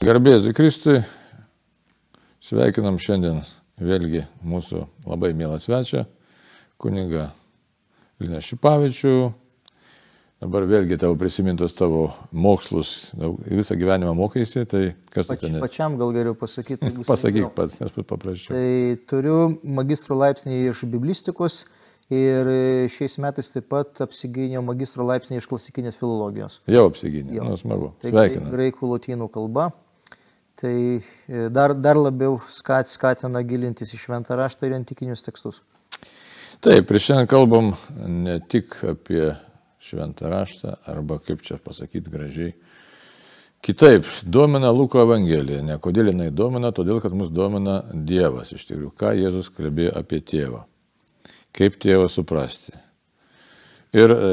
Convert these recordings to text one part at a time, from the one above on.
Garbėsiu Kristui, sveikinam šiandien vėlgi mūsų labai mielą svečią, kuniga Lina Šipavičių. Dabar vėlgi tavo prisimintos tavo mokslus, visą gyvenimą mokaisi, tai kas tu Pač, ten? pačiam gal geriau pasakyti. Pasakyk pats, nes bus paprasčiau. Tai turiu magistro laipsnį iš biblistikos ir šiais metais taip pat apsigyniau magistro laipsnį iš klasikinės filologijos. Jau apsigynė, Jo. nu smagu. Tai Sveikinu. graikų lotynų kalba. Tai e, dar, dar labiau skat, skatina gilintis į šventą raštą ir antikinius tekstus. Taip, ir šiandien kalbam ne tik apie šventą raštą, arba kaip čia pasakyti gražiai. Kitaip, domina Luko Evangelija. Ne kodėl jinai domina, todėl kad mus domina Dievas iš tikrųjų. Ką Jėzus kalbėjo apie tėvą. Kaip tėvą suprasti. Ir e,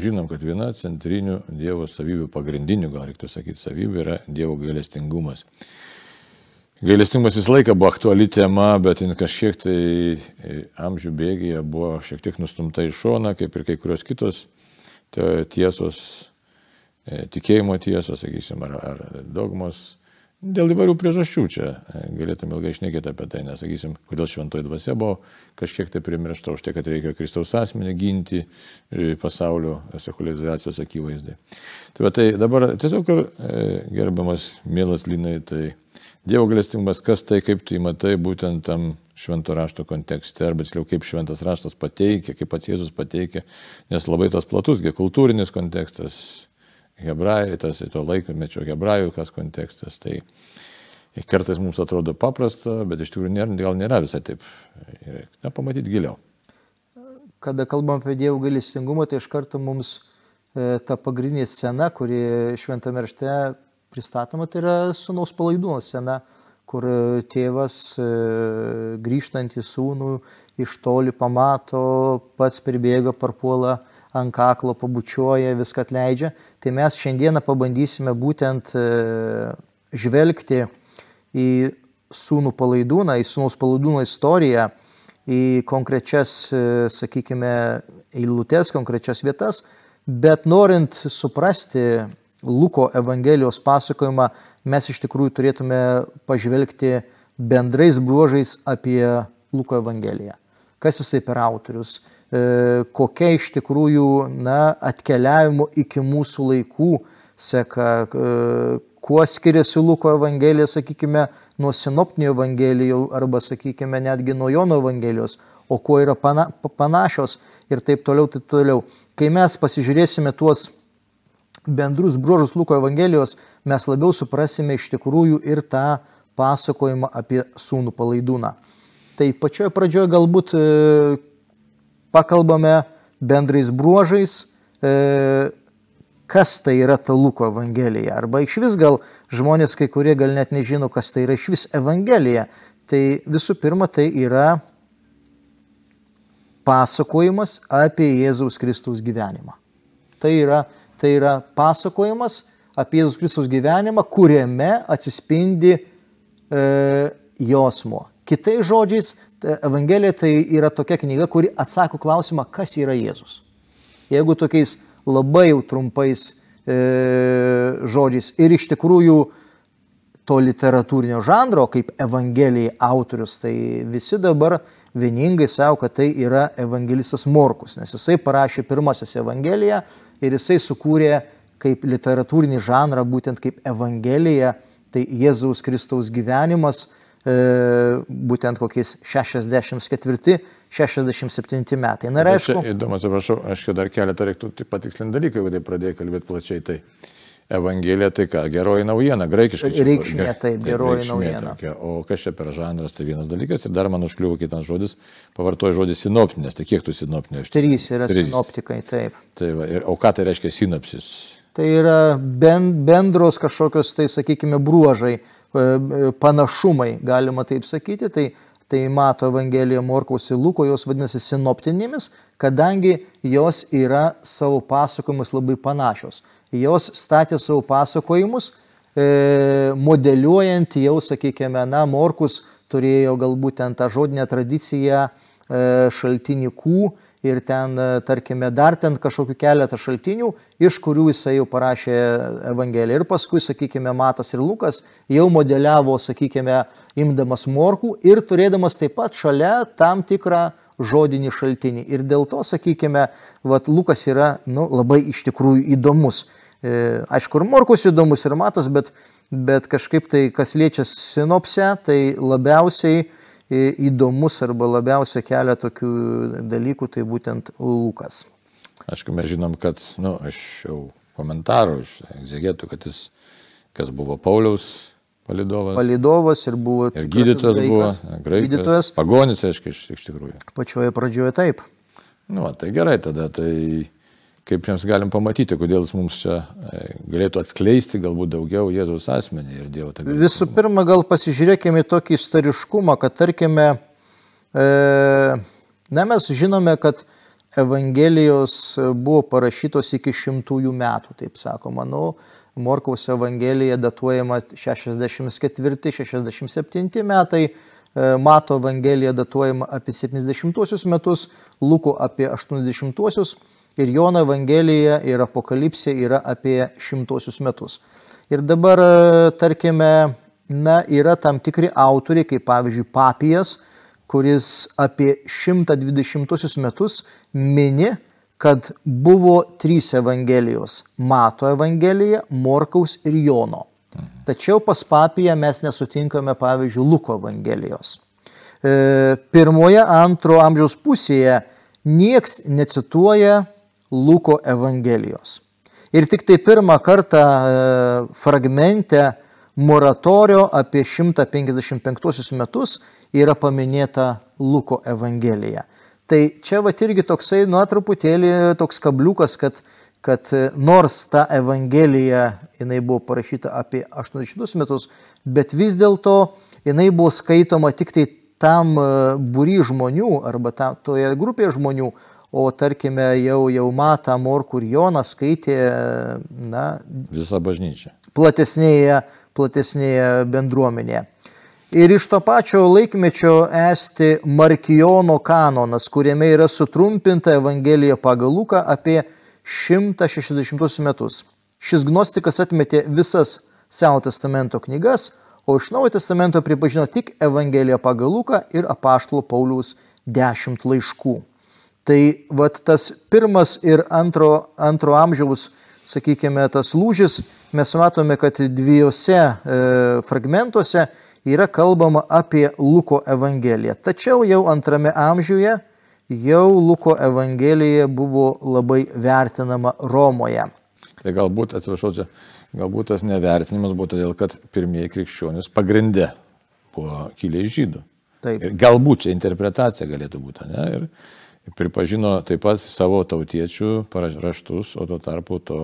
žinom, kad viena centrinių Dievo savybių, pagrindinių, gal reiktų sakyti, savybių yra Dievo gailestingumas. Gailestingumas visą laiką buvo aktuali tema, bet jin kažkiek tai e, amžių bėgėje buvo šiek tiek nustumta į šoną, kaip ir kai kurios kitos tiesos, e, tikėjimo tiesos, sakysim, ar, ar dogmos. Dėl įvairių priežasčių čia e, galėtume ilgai išnekėti apie tai, nes, sakysim, kodėl šventoji dvasia buvo kažkiek tai primiršta už tai, kad reikia Kristaus asmenį ginti e, pasaulio sekuliarizacijos akivaizdai. Tai, va, tai dabar tiesiog e, gerbiamas mielas Linai, tai Dievo galestingumas, kas tai, kaip tu jį matai būtent tam švento rašto kontekste, arba tiksliau kaip šventas raštas pateikia, kaip pats Jėzus pateikia, nes labai tas platus, kultūrinis kontekstas, hebrajai, tas to laikmečio hebrajų kas kontekstas, tai kartais mums atrodo paprasta, bet iš tikrųjų nėra, gal nėra visai taip, na, pamatyti giliau. Kada kalbam apie Dievo gailestingumą, tai iš karto mums e, ta pagrindinė scena, kuri šventame rašte pristatoma, tai yra sunaus palaidūno scena, kur e, tėvas e, grįžtant į sūnų iš toli pamato, pats pribėga, parpuola ant kaklo, pabučiuoja, viską atleidžia. Tai mes šiandieną pabandysime būtent e, žvelgti į sūnų palaidūną, į sūnaus palaidūno istoriją, į konkrečias, e, sakykime, eilutes, konkrečias vietas, bet norint suprasti Luko Evangelijos pasakojimą, mes iš tikrųjų turėtume pažvelgti bendrais bruožais apie Luko Evangeliją. Kas jisai per autorius, kokia iš tikrųjų na, atkeliavimo iki mūsų laikų seka, e, kuo skiriasi Luko Evangelija, sakykime, nuo sinoptinių Evangelijų arba, sakykime, netgi nuo Jono Evangelijos, o kuo yra pana, panašios ir taip toliau, taip toliau. Kai mes pasižiūrėsime tuos bendrus bruožus Luko Evangelijos, mes labiau suprasime iš tikrųjų ir tą pasakojimą apie sūnų palaidūną. Tai pačioje pradžioje galbūt e, pakalbame bendrais bruožais, e, kas tai yra ta Luko Evangelija. Arba iš vis gal žmonės kai kurie gal net nežino, kas tai yra iš vis Evangelija. Tai visų pirma, tai yra pasakojimas apie Jėzaus Kristaus gyvenimą. Tai yra, tai yra pasakojimas apie Jėzaus Kristaus gyvenimą, kuriame atsispindi e, jausmo. Kitais žodžiais, Evangelija tai yra tokia knyga, kuri atsako klausimą, kas yra Jėzus. Jeigu tokiais labai jau trumpais e, žodžiais ir iš tikrųjų to literatūrinio žanro, kaip Evangelija autorius, tai visi dabar vieningai savo, kad tai yra evangelistas Morkus, nes jisai parašė pirmasis Evangeliją ir jisai sukūrė kaip literatūrinį žanrą, būtent kaip Evangelija, tai Jėzaus Kristaus gyvenimas, būtent kokiais 64-67 metai. Na ir aišku, įdomu, atsiprašau, aš čia dar keletą reiktų tik patikslinti dalykų, jeigu tai pradėjai kalbėti plačiai. Tai Evangelija tai ką, geroji naujiena, graikiškai. Reikšmė, taip, geroji reikšmė naujiena. Tokia. O kas čia per žanras, tai vienas dalykas. Ir dar man užkliuvo kitas žodis, pavartoju žodį sinoptinės. Tai kiek tų sinoptinės? trys yra Trys. sinoptikai, taip. Tai va, ir, o ką tai reiškia sinapsis? Tai yra ben, bendros kažkokios, tai sakykime, bruožai, e, e, panašumai, galima taip sakyti. Tai, tai mato Evangelija Morkaus ir Luko, jos vadinasi sinoptinėmis, kadangi jos yra savo pasakojimus labai panašios. Jos statė savo pasakojimus, e, modeliuojant jau, sakykime, na, Morkus turėjo galbūt ten tą žodinę tradiciją e, šaltinį kų ir ten, e, tarkime, dar ten kažkokiu keletą šaltinių, iš kurių jisai jau parašė Evangeliją. Ir paskui, sakykime, Matas ir Lukas jau modeliavo, sakykime, imdamas morkų ir turėdamas taip pat šalia tam tikrą žodinį šaltinį. Ir dėl to, sakykime, vat, Lukas yra nu, labai iš tikrųjų įdomus. E, aišku, ir morkus įdomus, ir matas, bet, bet kažkaip tai, kas liečia sinopsę, tai labiausiai įdomus arba labiausiai kelia tokių dalykų, tai būtent Lukas. Aišku, mes žinom, kad, na, nu, aš jau komentarų, iš egzegetų, kad jis, kas buvo Pauliaus palidovas. Palidovas ir buvo. Ir gydytojas graikas, buvo, graikas, gydytojas. Pagonis, aišku, iš, iš tikrųjų. Pačioje pradžioje taip. Nu, tai gerai tada, tai kaip mes galim pamatyti, kodėl jis mums čia e, galėtų atskleisti galbūt daugiau Jėzaus asmenį ir Dievo tą. Visų pirma, gal pasižiūrėkime į tokį istoriškumą, kad tarkime, e, na mes žinome, kad Evangelijos buvo parašytos iki šimtųjų metų, taip sakoma. Nu, Morkaus Evangelija datuojama 64-67 metai, e, Mato Evangelija datuojama apie 70 metus, Luko apie 80 metus ir Jono Evangelija ir Apokalipsė yra apie šimtosius metus. Ir dabar, e, tarkime, na, yra tam tikri autoriai, kaip pavyzdžiui Papijas, kuris apie 120 metus mini, kad buvo trys Evangelijos - Mato Evangelija, Morkaus ir Jono. Tačiau pas Papiją mes nesutinkame, pavyzdžiui, Luko Evangelijos. E, pirmoje, antro amžiaus pusėje nieks necituoja Luko Evangelijos. Ir tik tai pirmą kartą e, fragmente moratorio apie 155 metus yra paminėta Luko Evangelija. Tai čia va irgi toksai, nu, truputėlį toks kabliukas, kad, kad e, nors ta Evangelija, jinai buvo parašyta apie 80 metus, bet vis dėlto jinai buvo skaitoma tik tai tam e, būry žmonių arba ta, toje grupėje žmonių, o tarkime jau, jau Mata, Morkur Joną skaitė, na, visą bažnyčią. Platesnėje, platesnėje bendruomenėje. Ir iš to pačio laikmečio esti Markijono kanonas, kuriame yra sutrumpinta Evangelija pagal Luką apie 160 metus. Šis gnostikas atmetė visas Seno testamento knygas, o iš Naujo testamento pripažino tik Evangeliją pagal Luką ir apaštalo Pauliaus dešimt laiškų. Tai vat tas pirmas ir antro, antro amžiaus, sakykime, tas lūžis, mes matome, kad dviejose e, fragmentuose yra kalbama apie Luko Evangeliją. Tačiau jau antrame amžiuje jau Luko Evangelija buvo labai vertinama Romoje. Tai galbūt, atsiprašau, čia, galbūt tas nevertinimas buvo todėl, kad pirmieji krikščionys pagrindė buvo kilę iš žydų. Taip. Ir galbūt čia interpretacija galėtų būti, ne? Ir, pripažino taip pat savo tautiečių raštus, o tuo tarpu to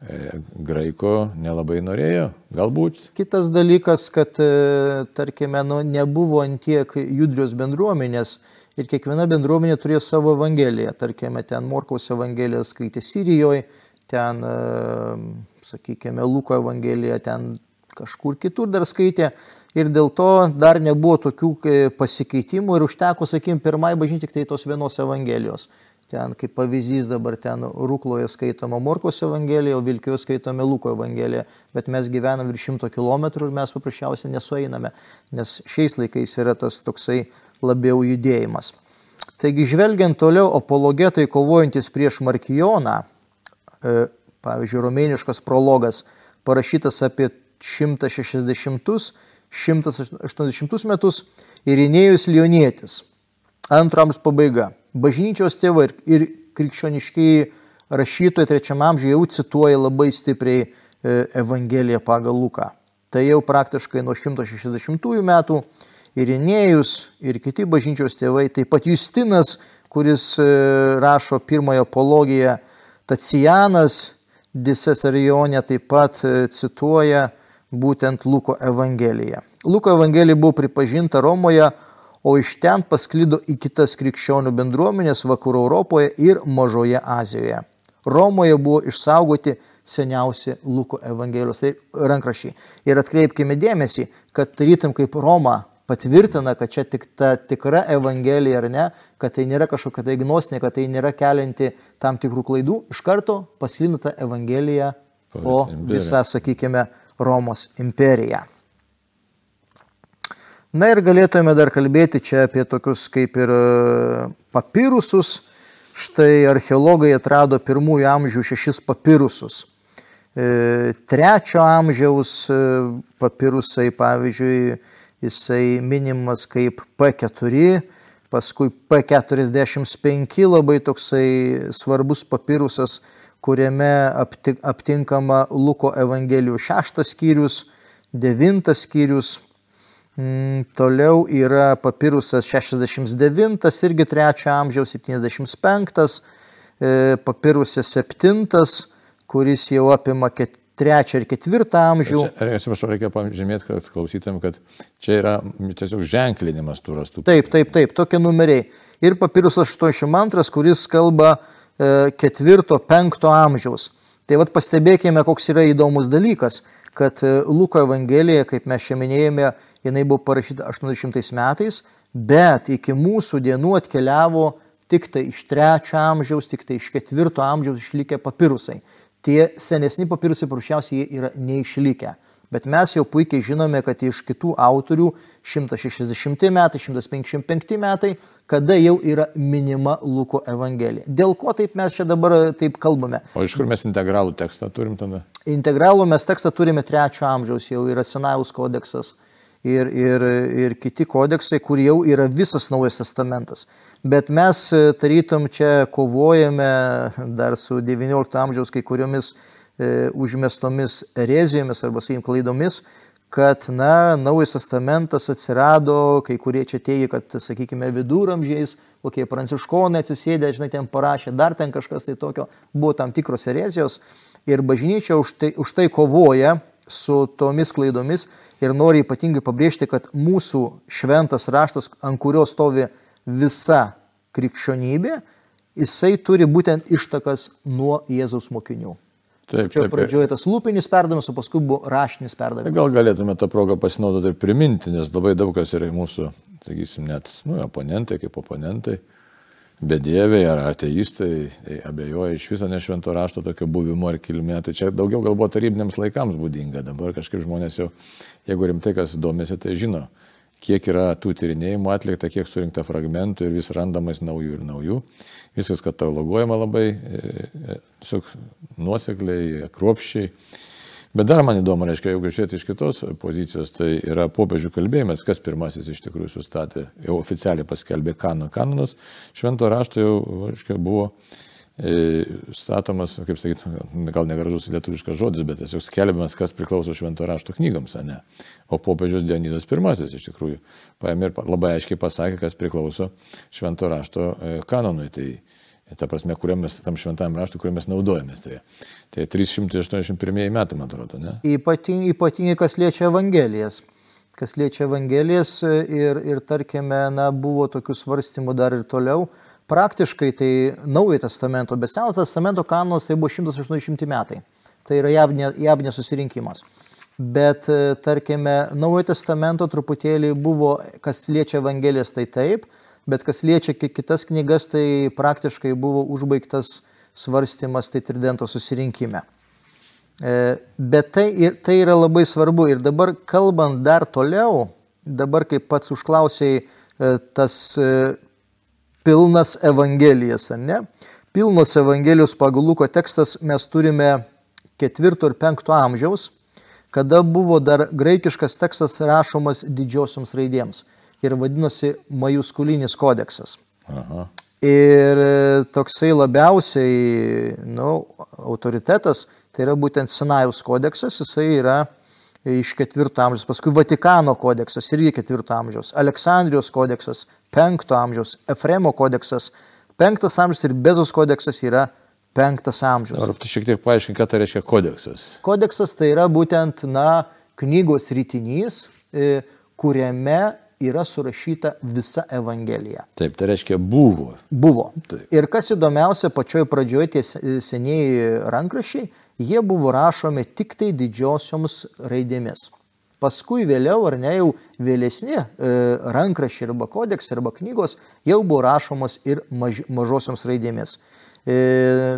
e, graiko nelabai norėjo, galbūt. Kitas dalykas, kad, e, tarkime, nu, nebuvo antiek judrios bendruomenės ir kiekviena bendruomenė turėjo savo evangeliją. Tarkime, ten Morkaus evangeliją skaitė Sirijoje, ten, e, sakykime, Luko evangeliją, ten kažkur kitur dar skaitė ir dėl to dar nebuvo tokių e, pasikeitimų ir užteko, sakykim, pirmai bažnyčiai tik tai tos vienos evangelijos. Ten kaip pavyzdys dabar ten Rūkloje skaitoma Morkos evangelija, o Vilkijoje skaitome Luko evangelija, bet mes gyvenam virš šimto kilometrų ir mes paprasčiausiai nesueiname, nes šiais laikais yra tas toksai labiau judėjimas. Taigi, žvelgiant toliau, apologetai kovojantis prieš Markijoną, e, pavyzdžiui, romėniškas prologas, parašytas apie 160 180 metus Irinėjus Lionietis. Antrams pabaiga. Bažnyčios tėvai ir krikščioniškiai rašytojai trečiame amžiuje jau cituoja labai stipriai e, Evangeliją pagal Luką. Tai jau praktiškai nuo 160 metų Irinėjus ir kiti bažnyčios tėvai, taip pat Justinas, kuris e, rašo pirmąją apologiją, Tacijanas Disesarionė taip pat e, cituoja būtent Luko Evangelija. Luko Evangelija buvo pripažinta Romoje, o iš ten pasklido į kitas krikščionių bendruomenės vakarų Europoje ir Mažoje Azijoje. Romoje buvo išsaugoti seniausi Luko Evangelijos tai rankrašiai. Ir atkreipkime dėmesį, kad rytam kaip Roma patvirtina, kad čia tik ta tikra Evangelija ar ne, kad tai nėra kažkokia tai gnostinė, kad tai nėra kelianti tam tikrų klaidų, iš karto pasilina ta Evangelija po visą, sakykime, Romos imperiją. Na ir galėtume dar kalbėti čia apie tokius kaip ir e, papirusus. Štai archeologai atrado pirmųjų amžių šešis papirusus. E, trečio amžiaus e, papirusai, pavyzdžiui, jisai minimas kaip P4, paskui P45 labai toksai svarbus papirusas, kuriame aptinkama Luko Evangelijų šeštas skyrius, devintas skyrius, Mm, toliau yra papirusas 69, irgi 3 amžiaus 75, e, papirusas 7, kuris jau apima 3 ir 4 amžių. Atsiprašau, reikia pažymėti, kad klausytėm, kad čia yra tiesiog ženklinimas tų rastų. Taip, taip, taip, tokie numeriai. Ir papirusas 82, kuris kalba 4-5 e, amžiaus. Tai vad pastebėkime, koks yra įdomus dalykas, kad e, Luko Evangelija, kaip mes čia minėjome, jinai buvo parašyta 800 metais, bet iki mūsų dienų atkeliavo tik tai iš trečio amžiaus, tik tai iš ketvirto amžiaus išlikę papirusai. Tie senesni papirusai paprasčiausiai yra neišlikę. Bet mes jau puikiai žinome, kad iš kitų autorių 160 metai, 155 metai, kada jau yra minima Luko Evangelija. Dėl ko taip mes čia dabar taip kalbame? O iš kur mes integralų tekstą turim tada? Integralų mes tekstą turime trečio amžiaus, jau yra Sinajaus kodeksas ir, ir, ir kiti kodeksai, kur jau yra visas Naujas Testamentas. Bet mes e, tarytum čia kovojame dar su XIX amžiaus kai kuriomis e, užmestomis erezijomis arba, sakykim, klaidomis, kad, na, Naujas Testamentas atsirado, kai kurie čia teigia, kad, sakykime, viduramžiais, kokie pranciškonai atsisėdė, žinai, ten parašė, dar ten kažkas tai tokio, buvo tam tikros erezijos ir bažnyčia už tai, už tai kovoja su tomis klaidomis ir noriu ypatingai pabrėžti, kad mūsų šventas raštas, ant kurio stovi visa krikščionybė, jisai turi būtent ištakas nuo Jėzaus mokinių. Taip, Čia taip, pradžioje tas lūpinis perdavimas, o paskui buvo raštinis perdavimas. Gal galėtume tą progą pasinaudoti ir priminti, nes labai daug kas yra mūsų, sakysim, net nu, oponentai kaip oponentai bedieviai ar ateistai tai abejoja iš viso nešvento rašto tokio buvimo ar kilmė. Tai čia daugiau galbūt tarybiniams laikams būdinga. Dabar kažkaip žmonės jau, jeigu rimtai kas domisi, tai žino, kiek yra tų tyrinėjimų atlikta, kiek surinkta fragmentų ir vis randamas naujų ir naujų. Viskas kataloguojama labai e, e, nuosekliai, kruopščiai. Bet dar man įdomu, reiškia, jeigu žiūrėti iš kitos pozicijos, tai yra popiežių kalbėjimas, kas pirmasis iš tikrųjų sustatė, jau oficialiai paskelbė kanoną. Kanonas švento rašto jau, reiškia, buvo statomas, kaip sakyti, gal negražus lietuviškas žodis, bet tiesiog skelbiamas, kas priklauso švento rašto knygoms, ne? O popiežius Dionizas pirmasis iš tikrųjų paėmė ir labai aiškiai pasakė, kas priklauso švento rašto e, kanonui. Tai ta prasme, kuriuo mes, tam šventam raštui, kuriuo mes naudojamės. Tai, tai 381 metai, man atrodo, ne? Ypatingai, ypatingai kas liečia Evangelijas. Kas liečia Evangelijas ir, ir tarkime, na, buvo tokių svarstymų dar ir toliau. Praktiškai tai Naujojo testamento, bet Seno testamento kanonas tai buvo 180 metai. Tai yra javnė, javnė susirinkimas. Bet, tarkime, Naujojo testamento truputėlį buvo, kas liečia Evangelijas, tai taip, bet kas liečia kitas knygas, tai praktiškai buvo užbaigtas svarstymas tai tridento susirinkime. E, bet tai, tai yra labai svarbu ir dabar kalbant dar toliau, dabar kaip pats užklausiai e, tas e, pilnas evangelijas, ar ne? Pilnos evangelijos pagal Luko tekstas mes turime ketvirto ir penkto amžiaus, kada buvo dar graikiškas tekstas rašomas didžiosioms raidėms ir vadinosi Majuskulinis kodeksas. Aha. Ir toksai labiausiai nu, autoritetas, tai yra būtent Sinajaus kodeksas, jisai yra iš ketvirto amžiaus, paskui Vatikano kodeksas irgi ketvirto amžiaus, Aleksandrijos kodeksas penkto amžiaus, Efremo kodeksas penktas amžius ir Bezos kodeksas yra penktas amžius. Ar tu šiek tiek paaiškink, ką tai reiškia kodeksas? Kodeksas tai yra būtent, na, knygos rytinys, e, kuriame yra surašyta visa Evangelija. Taip, tai reiškia buvo. Buvo. Taip. Ir kas įdomiausia, pačioj pradžioje tie senieji rankrašiai, jie buvo rašomi tik tai didžiosioms raidėmis. Paskui vėliau, ar ne jau vėlesni e, rankrašiai arba kodeksai arba knygos jau buvo rašomos ir maž, mažosioms raidėmis. E,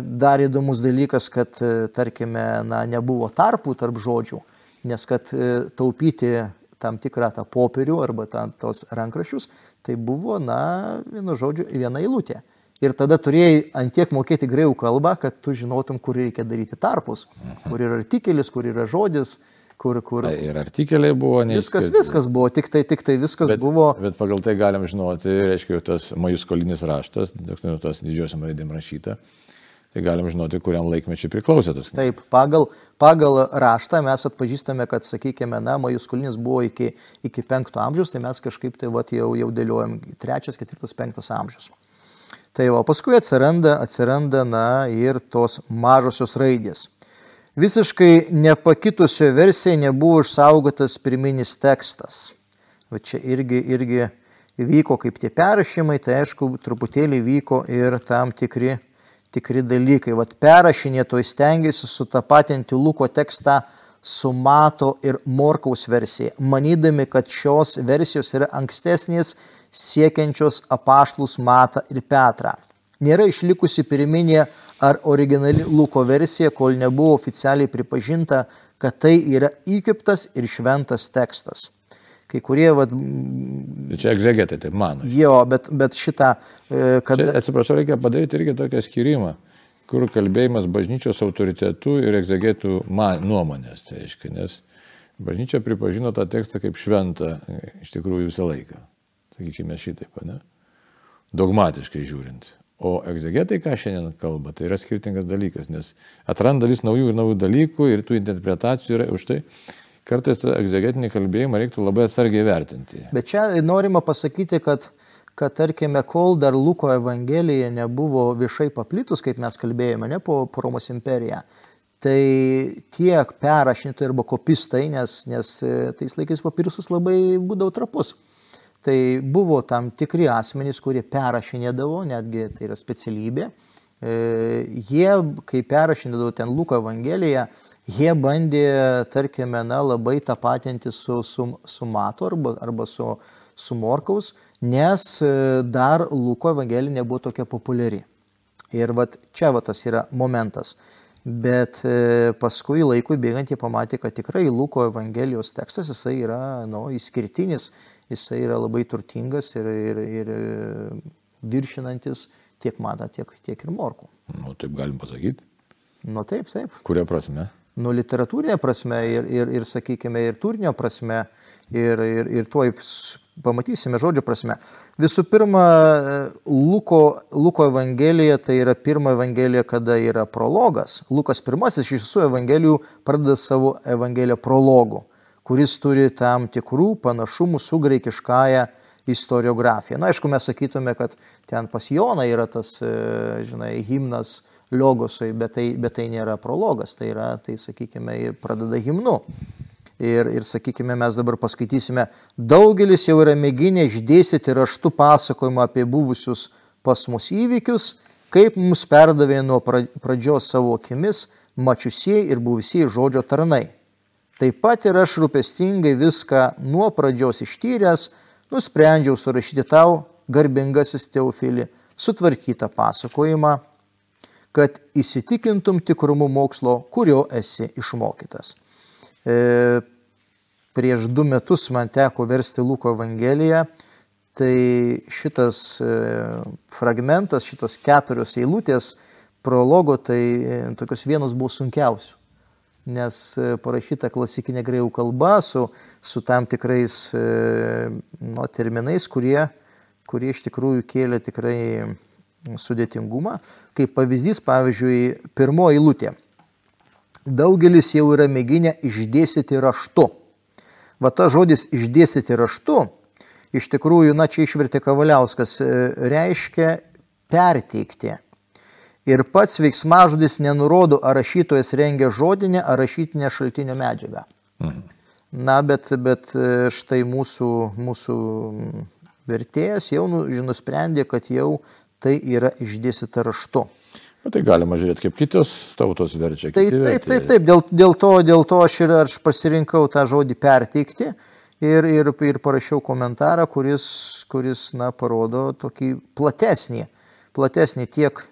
dar įdomus dalykas, kad, e, tarkime, na, nebuvo tarpų tarp žodžių, nes kad e, taupyti tam tikrą tą popierių arba tam, tos rankraščius, tai buvo, na, vienu žodžiu, viena eilutė. Ir tada turėjai antiek mokėti greikų kalbą, kad tu žinotum, kur reikia daryti tarpus, kur yra artikelis, kur yra žodis, kur... kur... Ir artikeliai buvo neįskaitų. Viskas, viskas buvo, tik tai, tik tai viskas bet, buvo. Bet pagal tai galim žinoti, reiškia, tas majuskolinis raštas, nu, tas didžiosiam raidėm rašyta, tai galim žinoti, kuriam laikmečiui priklausė tas. Taip, pagal, pagal raštą mes atpažįstame, kad, sakykime, na, majuskolinis buvo iki, iki penkto amžiaus, tai mes kažkaip tai vat, jau, jau dėliojam trečias, ketvirtas, penktas amžius. Tai o paskui atsiranda, atsiranda, na, ir tos mažosios raidės. Visiškai nepakitusioje versijoje nebuvo išsaugotas pirminis tekstas. Va čia irgi, irgi vyko kaip tie perrašymai, tai aišku, truputėlį vyko ir tam tikri, tikri dalykai. Vat perrašinėtojai stengiasi sutapatinti Luko tekstą su Mato ir Morkaus versija, manydami, kad šios versijos yra ankstesnės siekiančios apaštlus Matą ir Petrą. Nėra išlikusi pirminė ar originali Luko versija, kol nebuvo oficialiai pripažinta, kad tai yra įkiptas ir šventas tekstas. Kai kurie, vad... Tai čia egzegetai taip mano. Jo, bet, bet šitą... E, kad... Čia, atsiprašau, reikia padaryti irgi tokią skirimą, kur kalbėjimas bažnyčios autoritetų ir egzegetų nuomonės. Tai reiškia, nes bažnyčia pripažino tą tekstą kaip šventą iš tikrųjų visą laiką. Sakykime šitaip, ne? Dogmatiškai žiūrint. O egzegetai, ką šiandien kalba, tai yra skirtingas dalykas, nes atranda vis naujų ir naujų dalykų ir tų interpretacijų yra už tai. Kartais tą egzegetinį kalbėjimą reiktų labai atsargiai vertinti. Bet čia norima pasakyti, kad, kad tarkime, kol dar Luko Evangelija nebuvo viešai paplitus, kaip mes kalbėjome, ne po Romos imperiją, tai tiek perrašintojai arba kopistai, nes, nes e, tais laikais papirusas labai būdavo trapus Tai buvo tam tikri asmenys, kurie perrašinėdavo, netgi tai yra specialybė. E, jie, kai perrašinėdavo ten Luko Evangeliją, jie bandė, tarkime, na, labai tapatinti su, su, su Mato arba, arba su, su Morkaus, nes e, dar Luko Evangelija nebuvo tokia populiari. Ir vat, čia vat, tas yra momentas. Bet e, paskui laikui bėgant jie pamatė, kad tikrai Luko Evangelijos tekstas jisai yra nu, išskirtinis jisai yra labai turtingas ir, ir, ir e, viršinantis tiek matą, tiek, tiek ir morkų. Nu, taip galim pasakyti. Nu, taip, taip. Kuria prasme? Nu, literatūrinė prasme ir, ir, ir sakykime, ir turinio prasme, ir, ir, ir tuoj pamatysime žodžio prasme. Visų pirma, Luko, Luko Evangelija tai yra pirma Evangelija, kada yra prologas. Lukas pirmasis iš visų Evangelijų pradeda savo Evangeliją prologu kuris turi tam tikrų panašumų su graikiškąja istoriografija. Na, aišku, mes sakytume, kad ten pas Joną yra tas, e, žinai, himnas Liogosui, bet tai, bet tai nėra prologas, tai yra, tai sakykime, pradeda himnu. Ir, ir sakykime, mes dabar paskaitysime, daugelis jau yra mėginę išdėstyti raštų pasakojimą apie buvusius pas mus įvykius, kaip mums perdavė nuo pradžios savo akimis mačiusieji ir buvusieji žodžio tarnai. Taip pat ir aš rūpestingai viską nuo pradžios ištyręs, nusprendžiau surašyti tau, garbingasis Teofilį, sutvarkytą pasakojimą, kad įsitikintum tikrumu mokslo, kurio esi išmokytas. E, prieš du metus man teko versti Luko Evangeliją, tai šitas e, fragmentas, šitos keturios eilutės prologo, tai e, tokios vienos buvo sunkiausių nes e, parašyta klasikinė greikų kalba su, su tam tikrais nu, terminais, kurie, kurie iš tikrųjų kėlė tikrai sudėtingumą. Kaip pavyzdys, pavyzdžiui, pirmoji eilutė. Daugelis jau yra mėginę išdėstyti raštu. Va ta žodis išdėstyti raštu, iš tikrųjų, na čia išvertė Kavaliauskas, e, reiškia perteikti ir pats veiksmažodis nenurodo, ar rašytojas rengia žodinę ar rašytinę šaltinio medžiagą. Mhm. Na, bet, bet e, štai mūsų, mūsų vertėjas jau nu, nusprendė, kad jau tai yra išdėstyta raštu. Bet tai galima žiūrėti, kaip kitos tautos verčia. Tai taip, taip, taip, dėl, dėl, to, dėl to aš ir aš pasirinkau tą žodį perteikti ir, ir, ir parašiau komentarą, kuris, kuris na, parodo tokį platesnį, platesnį tiek,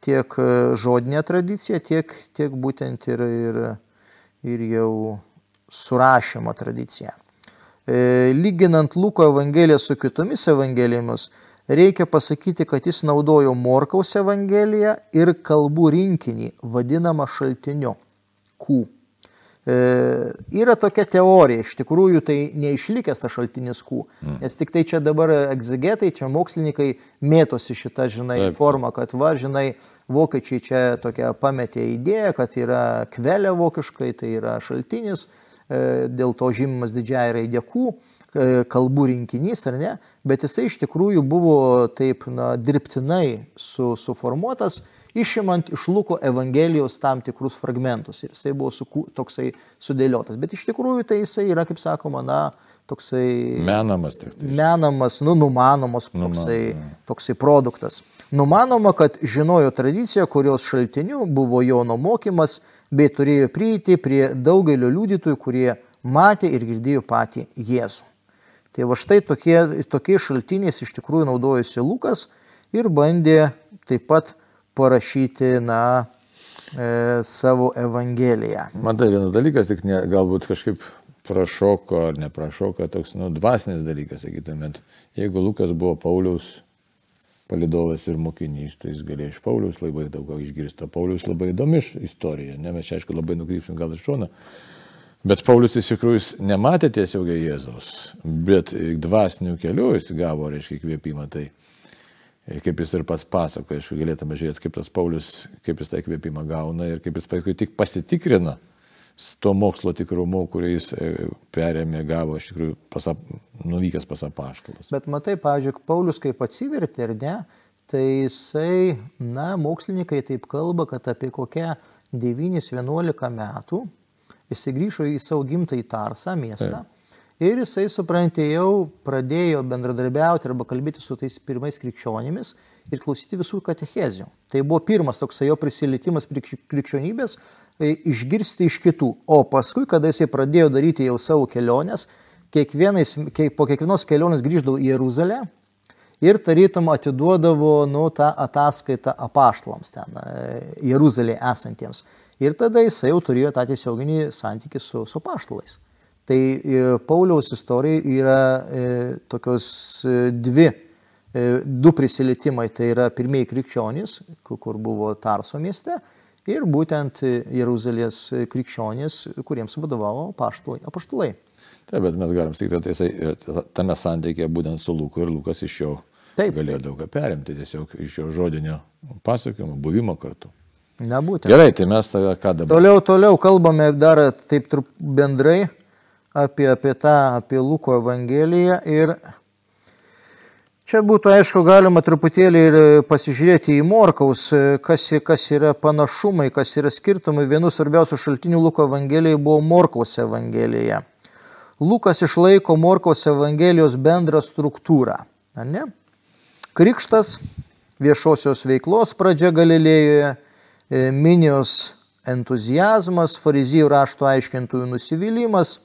tiek e, žodinę tradiciją, tiek, tiek būtent ir, ir, ir jau surašymo tradiciją. E, lyginant Luko Evangeliją su kitomis Evangelijomis, reikia pasakyti, kad jis naudojo Morkaus Evangeliją ir kalbų rinkinį, vadinamą šaltiniu Q. E, yra tokia teorija, iš tikrųjų tai neišlikęs tas šaltinis Q, nes tik tai čia dabar egzegetai, čia mokslininkai mėtosi šitą, žinai, Taip. formą, kad va, žinai, vokiečiai čia tokia pametė idėją, kad yra kvelė vokiškai, tai yra šaltinis, e, dėl to žymimas didžiai raidė Q, e, kalbų rinkinys ar ne, bet jisai iš tikrųjų buvo taip na, dirbtinai su, suformuotas, išimant iš Luko Evangelijos tam tikrus fragmentus. Ir jisai buvo suku, toksai sudėliotas. Bet iš tikrųjų tai jisai yra, kaip sakoma, na, toksai Menamas tik tai. menamas, nu, numanomas toksai, toksai produktas. Numanoma, kad žinojo tradiciją, kurios šaltiniu buvo Jono mokymas, bei turėjo prieiti prie daugelio liudytojų, kurie matė ir girdėjo patį Jėzų. Tai va štai tokie, tokiais šaltiniais iš tikrųjų naudojosi Lukas ir bandė taip pat parašyti, na, e, savo Evangeliją. Man tai vienas dalykas, tik ne, galbūt kažkaip prašoko ar neprašoko, toks, nu, dvasinis dalykas, sakytumėt. Jeigu Lukas buvo Pauliaus palidovas ir mokinys, tai jis galėjo iš Pauliaus labai daug ką išgirsti. Pauliaus labai įdomi istorija, ne mes čia aišku labai nukrypsim gal iš šoną. Bet Paulius iš tikrųjų nematė tiesiogiai Jėzaus, bet dvasinių kelių jis gavo, reiškia, įkvėpimą. Tai e, kaip jis ir pats pasakoja, aišku, galėtume žiūrėti, kaip tas Paulius, kaip jis tą įkvėpimą gauna ir kaip jis paskui tik pasitikrina s tuo mokslo tikrumu, kurį jis e, perėmė, gavo iš tikrųjų pasap, nuvykęs pas apaštalus. Bet matai, pavyzdžiui, Paulius kaip atsivertė, ar ne, tai jisai, na, mokslininkai taip kalba, kad apie kokią 9-11 metų jisai grįžo į savo gimtąjį Tarsą miestą. Ir jisai, suprantate, jau pradėjo bendradarbiauti arba kalbėti su tais pirmais krikščionimis ir klausyti visų katechezijų. Tai buvo pirmas toksai jo prisilietimas prie krikšč- krikščionybės, e, išgirsti iš kitų. O paskui, kada jisai pradėjo daryti jau savo keliones, kiek, po kiekvienos kelionės grįždavo į Jeruzalę ir tarytum atiduodavo nu, tą ataskaitą apaštalams ten, e, Jeruzalėje esantiems. Ir tada jisai jau turėjo tą tiesioginį santykį su, su paštalais. Tai e, Pauliaus istorija yra e, tokios e, dvi, du prisilietimai. Tai yra pirmieji krikščionys, ku- kur buvo Tarso mieste, ir būtent Jeruzalės krikščionys, kuriems vadovavo apaštalai. Taip, bet mes galim sakyti, kad e, tame santykėje būtent su Luku ir Lukas iš jo Taip. galėjo daug ką perimti, tiesiog iš jo žodinio pasakojimo, buvimo kartu. Nebūtent. Gerai, tai mes ką dabar? Toliau, toliau kalbame dar taip trup, bendrai apie, apie tą, apie Luko Evangeliją ir čia būtų aišku galima truputėlį ir pasižiūrėti į Morkaus, kas, kas yra panašumai, kas yra skirtumai. Vienu svarbiausių šaltinių Luko Evangelijai buvo Morkaus Evangelija. Lukas išlaiko Morkaus Evangelijos bendrą struktūrą. Ne? Krikštas, viešosios veiklos pradžia Galilėjoje, e, minijos entuzijazmas, farizijų rašto aiškintojų nusivylimas,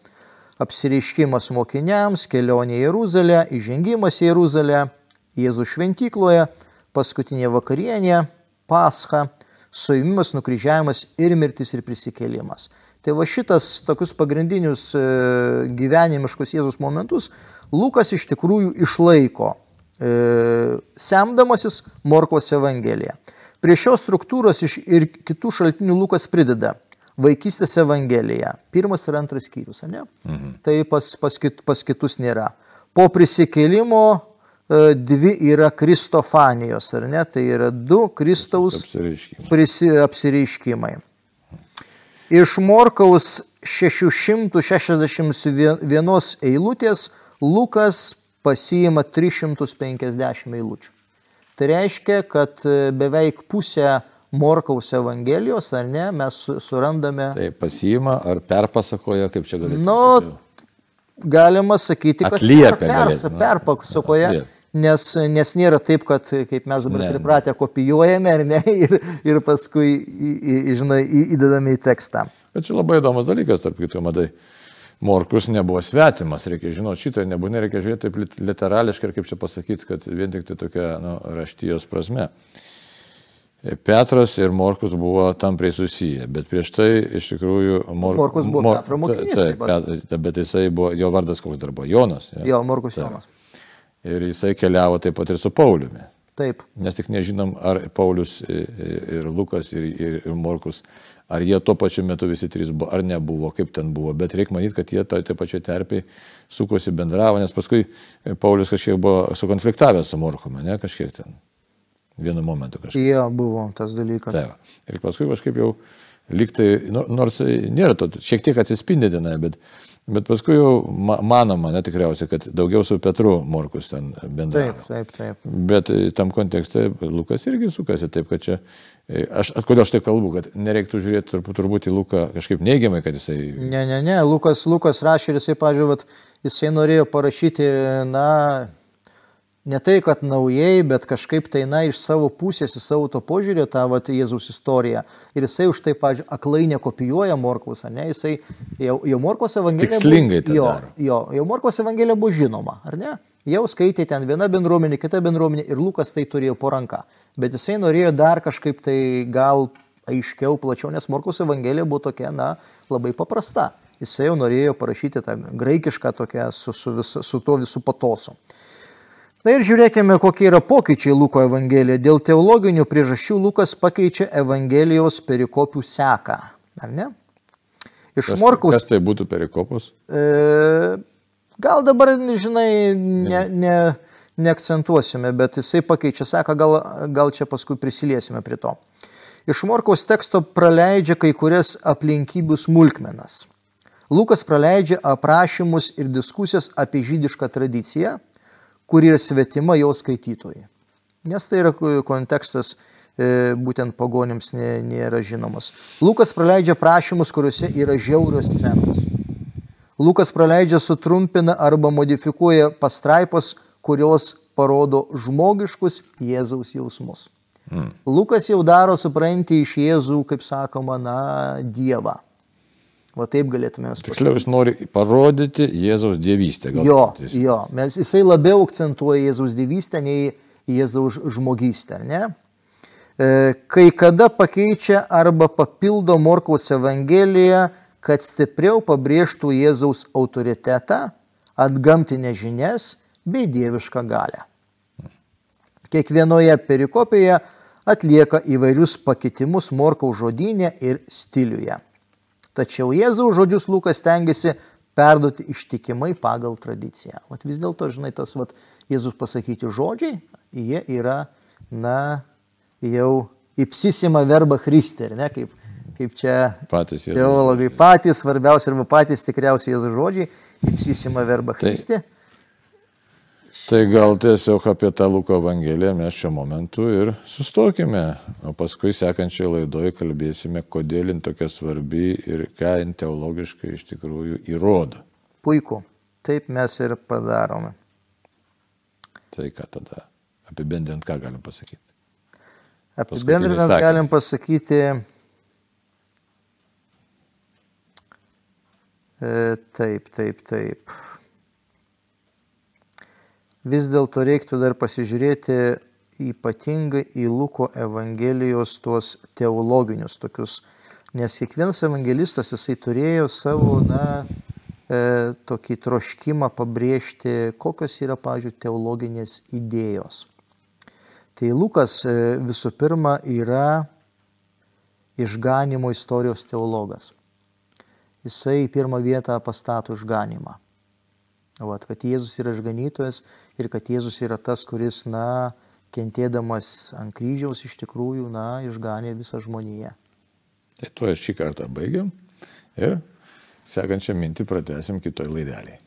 apsireiškimas mokiniams, kelionė į Jeruzalę, įžengimas į Jeruzalę, Jėzų šventykloje, paskutinė vakarienė, pascha, suimimas, nukryžiavimas ir mirtis ir prisikėlimas. Tai va šitas tokius pagrindinius e, gyvenimiškus Jėzus momentus Lukas iš tikrųjų išlaiko, e, semdamasis Morkos Evangeliją. Prie šios struktūros iš ir kitų šaltinių Lukas prideda vaikystės Evangeliją. Pirmas ir antras skyrius, ne? Mhm. Tai pas, pas, kit, pas kitus nėra. Po prisikėlimo e, dvi yra Kristofanijos, ar ne? Tai yra du Kristaus apsireiškimai. Iš Morkaus 661 eilutės Lukas pasiima 350 eilučių. Tai reiškia, kad e, beveik pusę Morkaus Evangelijos, ar ne, mes su- surandame, Tai pasiima ar perpasakoja, kaip čia galėtume. nu, galima sakyti, kad Atliepia per- pers- galėtume. perpasakoja, Atliepia. nes, nes nėra taip, kad kaip mes dabar Ne. pripratę kopijuojame ar ne ir, ir paskui, žinai, įdedame į tekstą. Bet čia labai įdomus dalykas, tarp kitų, madai. Morkus nebuvo svetimas, reikia žinoti šitą, nebūtinai reikia žiūrėti taip lit- literališkai ir kaip čia pasakyti, kad vien tik tai tokia nu, raštijos prasme. Petras ir Morkus buvo tampriai susiję, bet prieš tai iš tikrųjų Mor... Morkus buvo Mor- Petro mokinys Taip, taip. Pet- bet jisai buvo, jo vardas koks dar buvo, Jonas. Ja? Jo, Morkus Jonas. Ir jisai keliavo taip pat ir su Pauliumi. Taip. Mes tik nežinom, ar Paulius i- i- ir Lukas ir, ir, ir Morkus, ar jie tuo pačiu metu visi trys buvo, ar nebuvo, kaip ten buvo. Bet reikia manyti, kad jie toj tai pačiai terpiai sukosi bendravo, nes paskui Paulius kažkiek buvo sukonfliktavęs su Morkumi, ne kažkiek ten. Vienu momentu kažkaip. Jo, buvo tas dalykas. Taip. Ir paskui kažkaip jau liktai, nu, nors nėra to, šiek tiek atsispindi tenai, bet, bet paskui jau ma- manoma, ne tikriausiai, kad daugiau su Petru Morkus ten bendravo. Taip, taip, taip. Bet e, tam kontekste Lukas irgi sukasi taip, kad čia, e, aš, kodėl aš tai kalbu, kad nereiktų žiūrėti turbūt, turbūt į Luką kažkaip neigiamai, kad jisai... Ne, ne, ne, Lukas, Lukas rašė ir jisai, pažiūrėjau, jisai norėjo parašyti, na, ne tai, kad naujai, bet kažkaip tai, na, iš savo pusės, iš savo to požiūrio tą, va, Jėzaus istoriją. Ir jisai už tai, pažiūrėjau, aklai nekopijuoja Morkaus, ar ne, jisai, jau, jau Morkos evangelija. Tikslingai tą jo, daro. jo, jau Morkos evangelija buvo žinoma, ar ne? Jau skaitė ten viena bendruomenė, kita bendruomenė ir Lukas tai turėjo po ranka. Bet jisai norėjo dar kažkaip tai gal aiškiau, plačiau, nes Morkos evangelija buvo tokia, na, labai paprasta. Jisai jau norėjo parašyti tą graikišką tokią su, su, vis, su tuo visų patosu. Na ir žiūrėkime, kokie yra pokyčiai Luko Evangelijoje. Dėl teologinių priežasčių Lukas pakeičia Evangelijos perikopių seką. Ar ne? Iš Kas, Morkaus kas tai būtų perikopus? E, gal dabar, žinai, ne, ne, neakcentuosime, bet jisai pakeičia, sako, gal, gal čia paskui prisiliesime prie to. Iš Morkaus teksto praleidžia kai kurias aplinkybių smulkmenas. Lukas praleidžia aprašymus ir diskusijas apie žydišką tradiciją, kuri yra svetima jo skaitytojai. Nes tai yra kontekstas e, būtent pagonims nė- nėra žinomas. Lukas praleidžia prašymus, kuriuose yra žiaurios scenos. Lukas praleidžia, sutrumpina arba modifikuoja pastraipos, kurios parodo žmogiškus Jėzaus jausmus. Mm. Lukas jau daro, supranti, iš Jėzų, kaip sakoma, na, Dievą. Va taip galėtume mes Tiksliau, jis nori parodyti Jėzaus dievystę. gal Jo, jis- jo, mes, jisai labiau akcentuoja Jėzaus dievystę nei Jėzaus žmogystę, ne? E, Kai kada pakeičia arba papildo Morkaus Evangeliją, kad stipriau pabrėžtų Jėzaus autoritetą, atgamtinę žinias bei dievišką galę. Kiekvienoje perikopėje atlieka įvairius pakitimus Morkaus žodynė ir stiliuje. Tačiau Jėzaus žodžius Lukas tengiasi perduoti ištikimai pagal tradiciją. Vat vis dėlto, žinai, tas vat, Jėzus pasakyti žodžiai, jie yra, na, jau įpsisima verba Christi, ar ne, kaip, kaip čia Patys teologai patys, svarbiausia arba patys tikriausiai Jėzus žodžiai, įpsisima verba Tai- Christi. Tai gal tiesiog apie tą Luko Evangeliją mes šiuo momentu ir sustokime, o paskui sekančioje laidoje kalbėsime, kodėl jin tokia svarbi ir ką jin teologiškai iš tikrųjų įrodo. Puiku, taip mes ir padarome. Tai ką tada apibendrint, ką galim pasakyti. Apibendrinant galim pasakyti, e, taip, taip, taip. Vis dėlto reiktų dar pasižiūrėti ypatingai į Luko Evangelijos tuos teologinius tokius, nes kiekvienas evangelistas jisai turėjo savo, na, e, tokį troškimą pabrėžti, kokios yra, pažiūrėjau, teologinės idėjos. Tai Lukas e, visų pirma yra išganimo istorijos teologas. Jisai į pirmą vietą pastato išganimą. Vat, kad Jėzus yra išganytojas ir kad Jėzus yra tas, kuris, na, kentėdamas ant kryžiaus iš tikrųjų, na, išganė visą žmoniją. Tai tuo šį kartą baigiam ir sekančią mintį pratęsim kitoj laidelėje.